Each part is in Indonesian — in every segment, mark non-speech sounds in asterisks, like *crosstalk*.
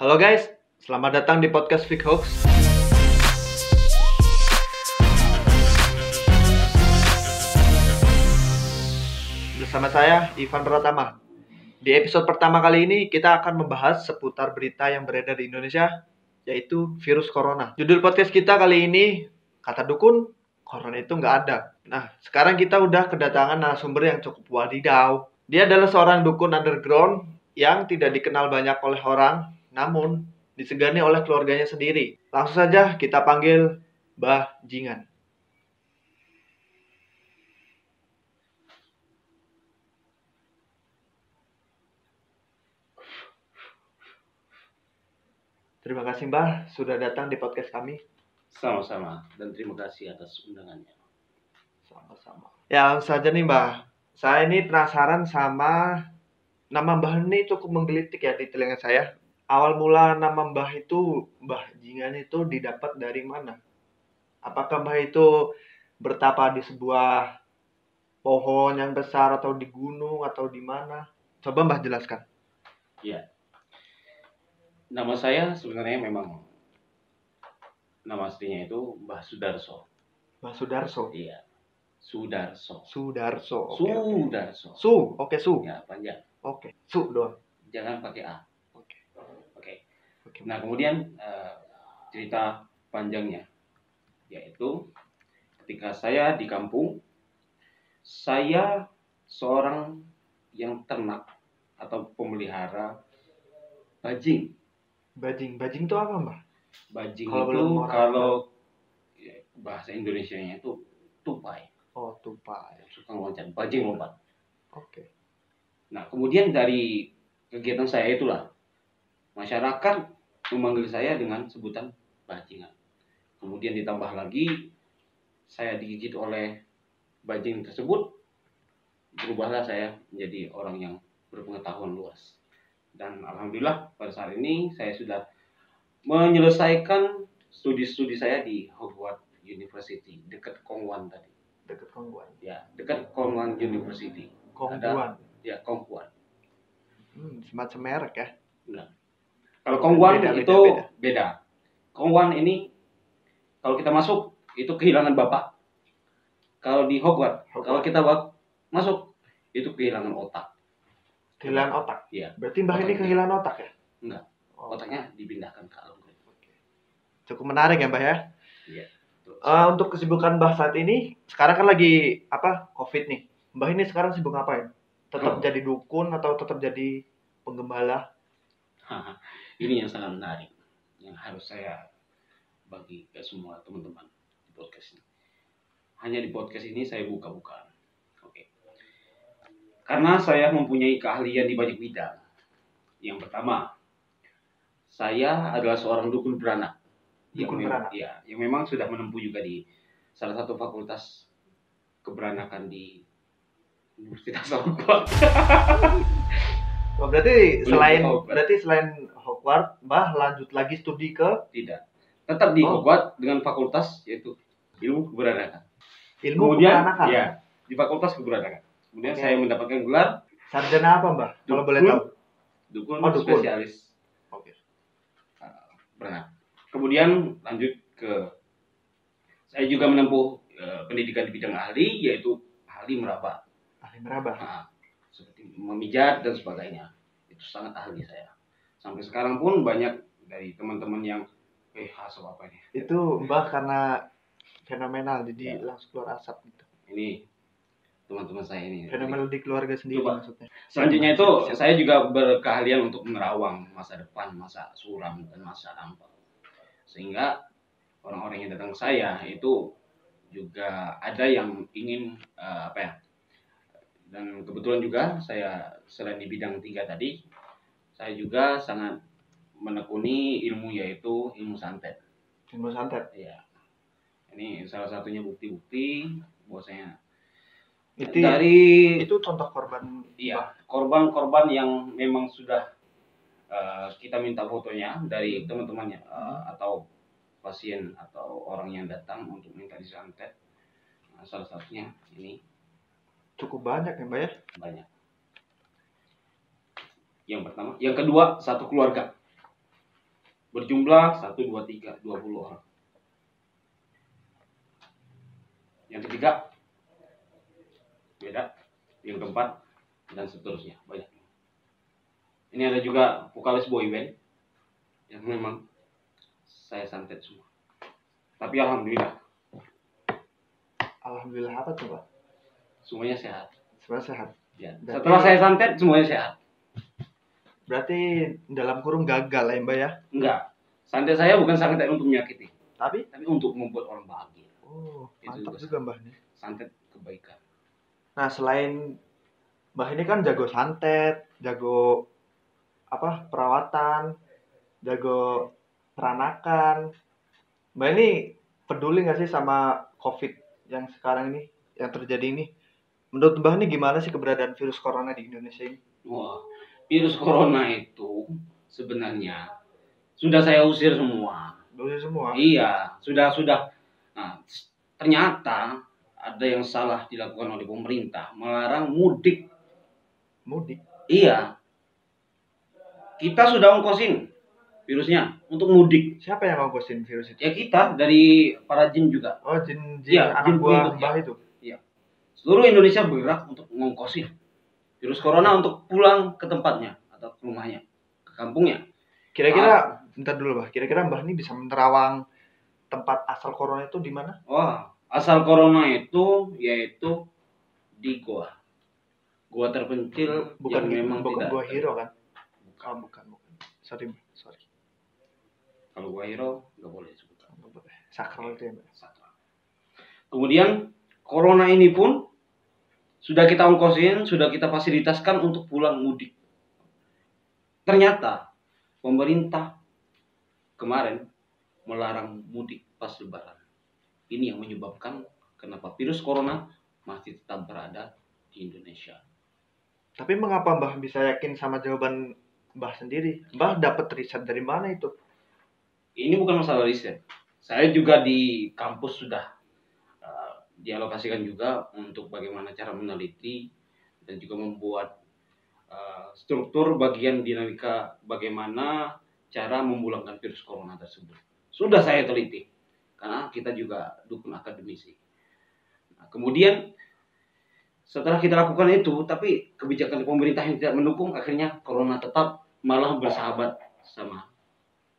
Halo guys, selamat datang di podcast Vic Hoax. Bersama saya Ivan Pratama. Di episode pertama kali ini kita akan membahas seputar berita yang beredar di Indonesia yaitu virus corona. Judul podcast kita kali ini kata dukun corona itu nggak ada. Nah, sekarang kita udah kedatangan narasumber yang cukup wadidaw. Dia adalah seorang dukun underground yang tidak dikenal banyak oleh orang, namun disegani oleh keluarganya sendiri. Langsung saja kita panggil Mbah Jingan. Terima kasih Mbah sudah datang di podcast kami. Sama-sama dan terima kasih atas undangannya. Sama-sama. Ya langsung saja nih Mbah. Saya ini penasaran sama nama Mbah ini cukup menggelitik ya di telinga saya. Awal mula nama Mbah itu, Mbah Jingan itu didapat dari mana? Apakah Mbah itu bertapa di sebuah pohon yang besar atau di gunung atau di mana? Coba Mbah jelaskan. Ya. Nama saya sebenarnya memang nama aslinya itu Mbah Sudarso. Mbah Sudarso. Iya. Sudarso. Sudarso. Oke. Sudarso. Su, oke Su. Ya, panjang. Oke, Su doang. Jangan pakai A. Nah, kemudian eh, cerita panjangnya yaitu ketika saya di kampung saya seorang yang ternak atau pemelihara bajing. Bajing, bajing itu apa Mbah? Bajing Kalau itu kalau ya, bahasa Indonesianya itu tupai, Oh, tupai. suka loncat, bajing lompat. Oke. Nah, kemudian dari kegiatan saya itulah masyarakat memanggil saya dengan sebutan bajingan. Kemudian ditambah lagi saya digigit oleh bajing tersebut, berubahlah saya menjadi orang yang berpengetahuan luas. Dan alhamdulillah pada saat ini saya sudah menyelesaikan studi-studi saya di Hogwarts University dekat Kongwan tadi. Dekat Kongguan. Ya, dekat Kongwan University. Kongguan. Ya, Kongwan. Hmm, semacam merek ya. Kalau Kongwan Beda, beda, itu beda. beda. Kongwan ini kalau kita masuk itu kehilangan bapak. Kalau di Hogwarts, Hogwarts. kalau kita masuk itu kehilangan otak. Kehilangan otak. Iya. Berarti Mbah ini kehilangan otak ya? Enggak. Oh, Otaknya dipindahkan ke alam. Cukup menarik ya Mbah ya. Iya. Eh, untuk kesibukan Mbah saat ini, sekarang kan lagi apa? Covid nih. Mbah ini sekarang sibuk ngapain? Tetap Oh. jadi dukun atau tetap jadi penggembala? *laughs* Ini yang sangat menarik yang harus saya bagi ke semua teman-teman di podcast ini. Hanya di podcast ini saya buka-bukaan. Oke. Karena saya mempunyai keahlian di banyak bidang. Yang pertama, saya adalah seorang dukun beranak. Yang Dukun mem- beranak. Ya, yang memang sudah menempuh juga di salah satu fakultas keberanakan di Universitas Hogwarts. *laughs* Oh, berarti Belum selain Hogwarts. berarti selain Hogwarts, Mbah lanjut lagi studi ke Tidak. Tetap di Oh. Hogwarts dengan fakultas yaitu ilmu keberanakan. ilmu Kemudian, keberanakan. ya, di fakultas keberanakan. Kemudian Oke. saya mendapatkan gelar Sarjana apa Mbah? Kalau Dukun. boleh tahu. dukun, Oh, dukun. spesialis Oke. uh, beranak. Kemudian lanjut ke saya juga menempuh uh, pendidikan di bidang ahli yaitu ahli meraba, Ahli meraba. Nah, seperti memijat dan sebagainya. Itu sangat ahli saya. Sampai sekarang pun banyak dari teman-teman yang eh asap apa ini? Itu Mbah karena fenomenal jadi Ya. langsung keluar asap gitu. Ini teman-teman saya ini. Fenomenal di keluarga sendiri Coba. maksudnya. Selanjutnya itu Siap. saya juga berkeahlian untuk menerawang masa depan, masa suram dan masa lampau. Sehingga orang-orang yang datang ke saya itu juga ada yang ingin eh, apa ya? Dan kebetulan juga saya selain di bidang tiga tadi, saya juga sangat menekuni ilmu yaitu ilmu santet. Ilmu santet. Ya. Ini salah satunya bukti-bukti bahwasanya Itu dari itu contoh korban Iya, korban-korban yang memang sudah eh, kita minta fotonya dari teman-temannya eh, atau pasien atau orang yang datang untuk minta disantet. Nah, salah satunya ini cukup banyak ya Mbak ya. banyak. Yang pertama, yang kedua satu keluarga. berjumlah 1, 2, 3, 20 orang. Yang ketiga, beda. Yang keempat, dan seterusnya. Banyak. Ini ada juga vokalis boy band yang memang saya santet semua. Tapi alhamdulillah Alhamdulillah apa tuh Pak? Semuanya sehat. Sebenarnya sehat. Ya. Berarti- Setelah saya santet semuanya sehat. Berarti dalam kurung gagal lah ya Mbak ya? Enggak. Santet saya bukan santet untuk menyakiti, Tapi, tapi untuk membuat orang bahagia. oh Itu mantap juga juga Mbah nih. Santet kebaikan. Nah selain Mbah ini kan jago santet, jago apa perawatan, jago peranakan. Mbak ini peduli nggak sih sama COVID yang sekarang ini, yang terjadi ini? Menurut Mbah ini gimana sih keberadaan virus corona di Indonesia ini? Wah, virus corona itu sebenarnya sudah saya usir semua. Dulu semua. Iya, sudah sudah. Nah, ternyata ada yang salah dilakukan oleh pemerintah melarang mudik. Mudik. Iya. Kita sudah ongkosin virusnya untuk mudik. Siapa yang ngongkosin virus itu? Ya kita dari para jin juga. Oh jin jin Iya, anak jin buah itu, Mbah itu. Seluruh Indonesia bergerak untuk ngongkosin virus corona untuk pulang ke tempatnya atau ke rumahnya, ke kampungnya. Kira-kira, bentar dulu Mbah. Kira-kira Mbah ini bisa menerawang tempat asal corona itu di mana? Wah, asal corona itu yaitu di goa. Goa terpencil Bukan yang memang bukan tidak gua hero kan? Bukan. Oh, bukan, bukan. Sorry. Sorry. Kalau gua hero nggak boleh boleh. Sakral itu ya, Mbak. Sakral. Kemudian corona ini pun sudah kita ongkosin, sudah kita fasilitaskan untuk pulang mudik. Ternyata pemerintah kemarin melarang mudik pas lebaran. Ini yang menyebabkan kenapa virus corona masih tetap berada di Indonesia. Tapi mengapa Mbah bisa yakin sama jawaban Mbah sendiri? Mbah dapat riset dari mana itu? Ini bukan masalah riset. Saya juga di kampus sudah dialokasikan juga untuk bagaimana cara meneliti dan juga membuat uh, struktur bagian dinamika bagaimana cara memulangkan virus corona tersebut. Sudah saya teliti karena kita juga dukun akademisi. Nah, kemudian setelah kita lakukan itu, tapi kebijakan pemerintah yang tidak mendukung, akhirnya corona tetap malah bersahabat sama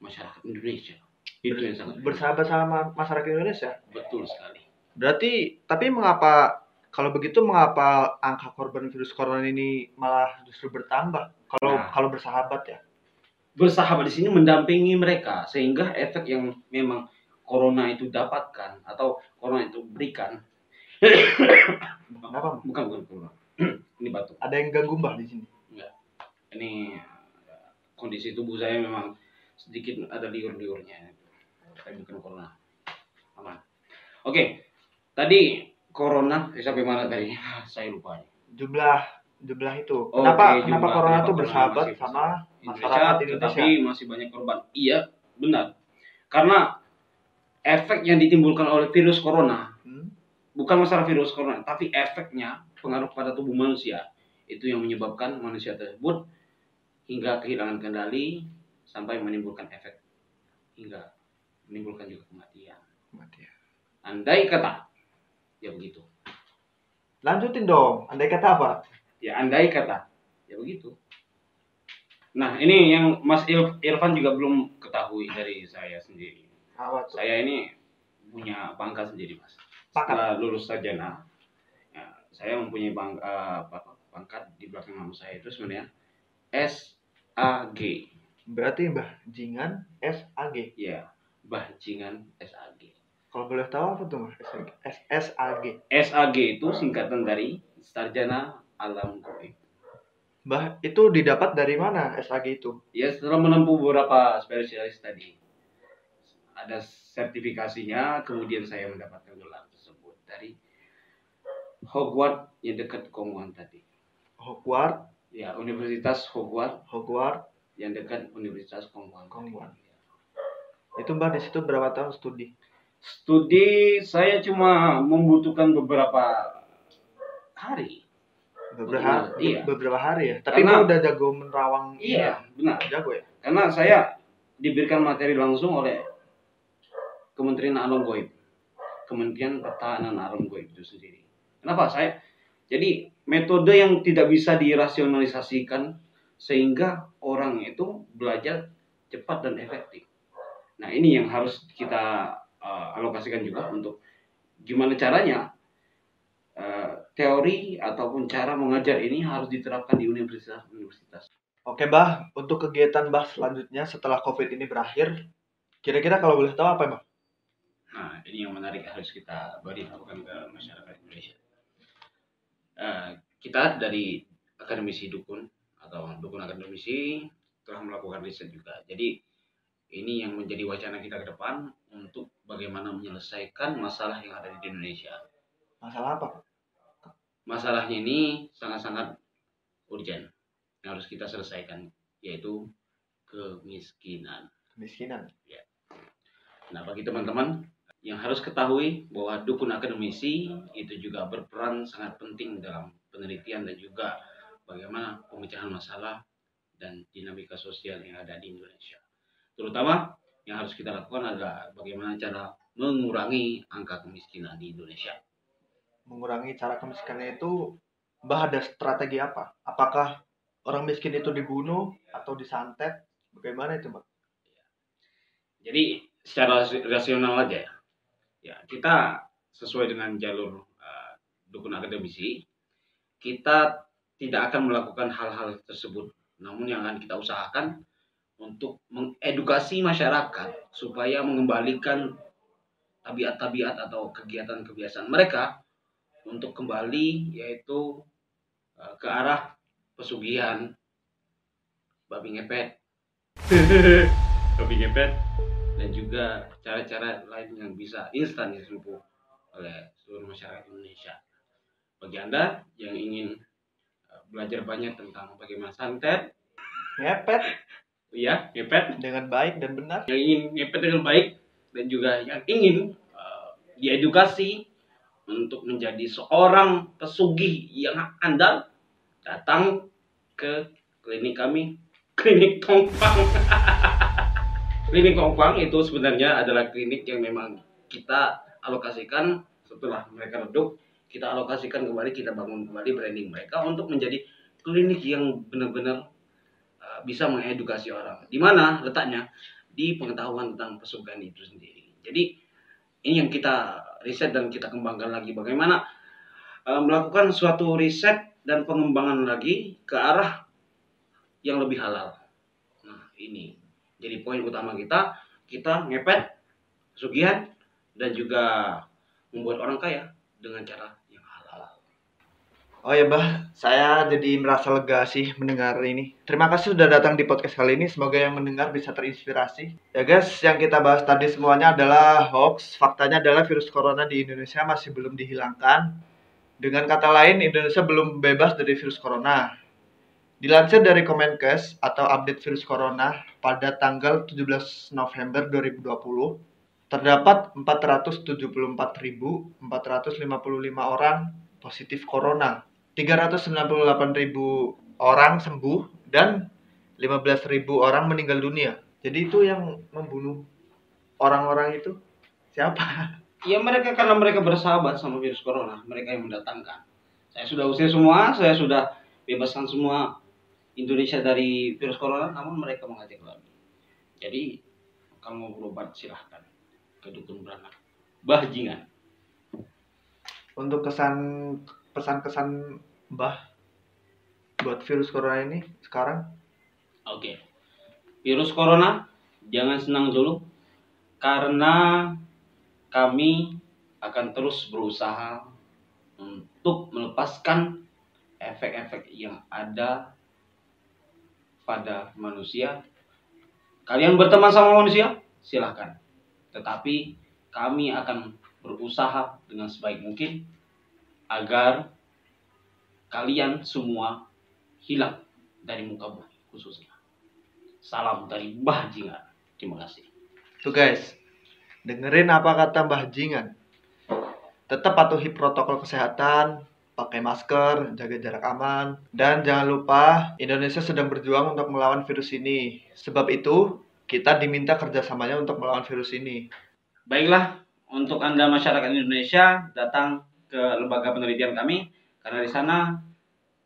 masyarakat Indonesia. Itu yang sangat Bersahabat sama masyarakat Indonesia. betul sekali. Berarti, tapi mengapa kalau begitu mengapa angka korban virus corona ini malah justru bertambah? Kalau Nah. kalau bersahabat ya. Bersahabat di sini mendampingi mereka sehingga efek yang memang corona itu dapatkan atau corona itu berikan Kenapa? Bukan bukan corona. *clears throat* ini batuk. Ada yang ganggu Mbah di sini. Ini uh, kondisi tubuh saya memang sedikit ada liur-liurnya. Tapi bukan corona. Aman. Oke. Tadi corona eh, sampai mana tadi? Saya lupa. Jumlah jumlah itu. Oke, kenapa kenapa jumlah- corona itu bersahabat masih sama Indonesia, masyarakat Indonesia? tetapi masih banyak korban. Iya, benar. Karena efek yang ditimbulkan oleh virus corona Hmm? bukan masalah virus corona, tapi efeknya pengaruh pada tubuh manusia itu yang menyebabkan manusia tersebut hingga kehilangan kendali sampai menimbulkan efek hingga menimbulkan juga kematian. Mati ya. Andai kata ya begitu. Lanjutin dong. Andai kata apa? Ya andai kata ya begitu. Nah ini yang Mas Irfan juga belum ketahui dari saya sendiri. Apa tuh? Saya ini punya pangkat sendiri mas. Pangkat? Setelah lulus sarjana, ya, saya mempunyai eh, apa- pangkat di belakang nama saya itu sebenarnya SAG, Berarti Mbah Jingan SAG. ya bajingan SAG. Kalau boleh tahu apa tuh Mbah? SAG. SAG. Itu singkatan dari Sarjana Alam Goib. Mbah itu didapat dari mana SAG itu? Ya setelah menempuh beberapa spesialis tadi, ada sertifikasinya, kemudian saya mendapatkan gelar tersebut dari Hogwarts yang dekat Kongwan tadi. Hogwarts, Ya, Universitas Hogwarts Hogwarts. yang dekat Universitas Kongwan. Kongwan. Itu Mbah di situ berapa tahun studi? Studi saya cuma membutuhkan beberapa hari. Beberapa hari, iya. beberapa hari ya. Tapi Karena- udah jago menerawang Iya, ya? benar. Jago ya? Karena saya diberikan materi langsung oleh Kementerian Alam Goib. Kementerian Pertahanan Alam Goib itu sendiri. Kenapa saya? Jadi metode yang tidak bisa dirasionalisasikan sehingga orang itu belajar cepat dan efektif. Nah ini yang harus kita uh, alokasikan juga untuk gimana caranya uh, teori ataupun cara mengajar ini harus diterapkan di universitas-universitas. Oke Mbah, untuk kegiatan Mbah selanjutnya setelah COVID ini berakhir, kira-kira kalau boleh tahu apa Mbah? Nah, ini yang menarik harus kita beritahukan ke masyarakat Indonesia. Uh, kita dari akademisi dukun atau dukun akademisi telah melakukan riset juga. Jadi ini yang menjadi wacana kita ke depan untuk bagaimana menyelesaikan masalah yang ada di Indonesia. Masalah apa? Masalahnya ini sangat-sangat urgent yang harus kita selesaikan yaitu kemiskinan. Kemiskinan. Ya. Nah, bagi teman-teman yang harus ketahui bahwa dukun akademisi itu juga berperan sangat penting dalam penelitian dan juga bagaimana pemecahan masalah dan dinamika sosial yang ada di Indonesia. Terutama yang harus kita lakukan adalah bagaimana cara mengurangi angka kemiskinan di Indonesia. Mengurangi cara kemiskinan itu, Mbah ada strategi apa? Apakah orang miskin itu dibunuh atau disantet? Bagaimana itu, Mbak? Jadi secara rasional aja ya ya kita sesuai dengan jalur uh, dukun akademisi kita tidak akan melakukan hal-hal tersebut namun yang akan kita usahakan untuk mengedukasi masyarakat supaya mengembalikan tabiat-tabiat atau kegiatan kebiasaan mereka untuk kembali yaitu uh, ke arah pesugihan. Babi ngepet. *laughs* Babi ngepet. Dan juga cara-cara lain yang bisa instan ditempuh oleh seluruh masyarakat Indonesia. Bagi Anda yang ingin uh, belajar banyak tentang bagaimana santet, ngepet, iya, ngepet dengan baik dan benar, yang ingin ngepet dengan baik dan juga yang ingin uh, diedukasi untuk menjadi seorang pesugih yang andal, datang ke klinik kami, klinik Tongpang. *laughs* Klinik Kongkwang itu sebenarnya adalah klinik yang memang kita alokasikan setelah mereka redup, kita alokasikan kembali, kita bangun kembali branding mereka untuk menjadi klinik yang benar-benar bisa mengedukasi orang. Di mana letaknya? Di pengetahuan tentang pesugihan itu sendiri. Jadi ini yang kita riset dan kita kembangkan lagi bagaimana uh, melakukan suatu riset dan pengembangan lagi ke arah yang lebih halal. Nah, ini jadi poin utama kita, kita ngepet, sugihan, dan juga membuat orang kaya dengan cara. Oh ya bah, saya jadi merasa lega sih mendengar ini. Terima kasih sudah datang di podcast kali ini. Semoga yang mendengar bisa terinspirasi. Ya guys, yang kita bahas tadi semuanya adalah hoax. Faktanya adalah virus corona di Indonesia masih belum dihilangkan. Dengan kata lain, Indonesia belum bebas dari virus corona. Dilansir dari Kemenkes atau update virus corona pada tanggal 17 November 2020, terdapat 474.455 orang positif corona, 398.000 orang sembuh, dan 15.000 orang meninggal dunia. Jadi itu yang membunuh orang-orang itu siapa? Ya mereka karena mereka bersahabat sama virus corona, mereka yang mendatangkan. Saya sudah usir semua, saya sudah bebaskan semua Indonesia dari virus corona, namun mereka mengajak lagi. Jadi kalau mau berobat silahkan ke dukun beranak. Bahjingan. Untuk kesan pesan-kesan Mbah buat virus corona ini sekarang? Oke. Virus corona jangan senang dulu karena kami akan terus berusaha untuk melepaskan efek-efek yang ada pada manusia. Kalian berteman sama manusia? Silahkan. Tetapi kami akan berusaha dengan sebaik mungkin agar kalian semua hilang dari muka bumi khususnya. Salam dari Mbah Jingan. Terima kasih. Tuh guys, dengerin apa kata Mbah Jingan. Tetap patuhi protokol kesehatan, pakai masker, jaga jarak aman, dan jangan lupa Indonesia sedang berjuang untuk melawan virus ini. Sebab itu, kita diminta kerjasamanya untuk melawan virus ini. Baiklah, untuk Anda masyarakat Indonesia datang ke lembaga penelitian kami karena di sana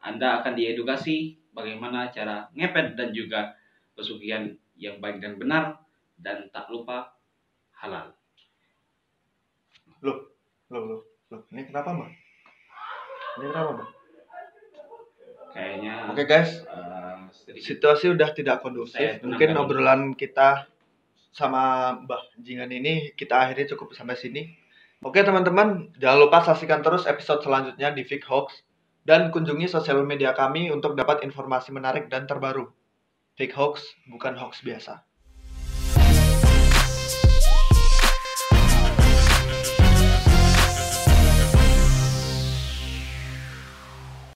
Anda akan diedukasi bagaimana cara ngepet dan juga pesugihan yang baik dan benar dan tak lupa halal. Loh, loh, loh, loh. Ini kenapa, Mbak? Ini kenapa, Mbak? Kayaknya Oke, guys. eh, sedikit Situasi udah tidak kondusif. Mungkin obrolan kita sama Mbah Jingan ini kita akhiri cukup sampai sini. Oke, teman-teman, jangan lupa saksikan terus episode selanjutnya di Fake Hoax dan kunjungi sosial media kami untuk dapat informasi menarik dan terbaru. Fake Hoax bukan hoax biasa.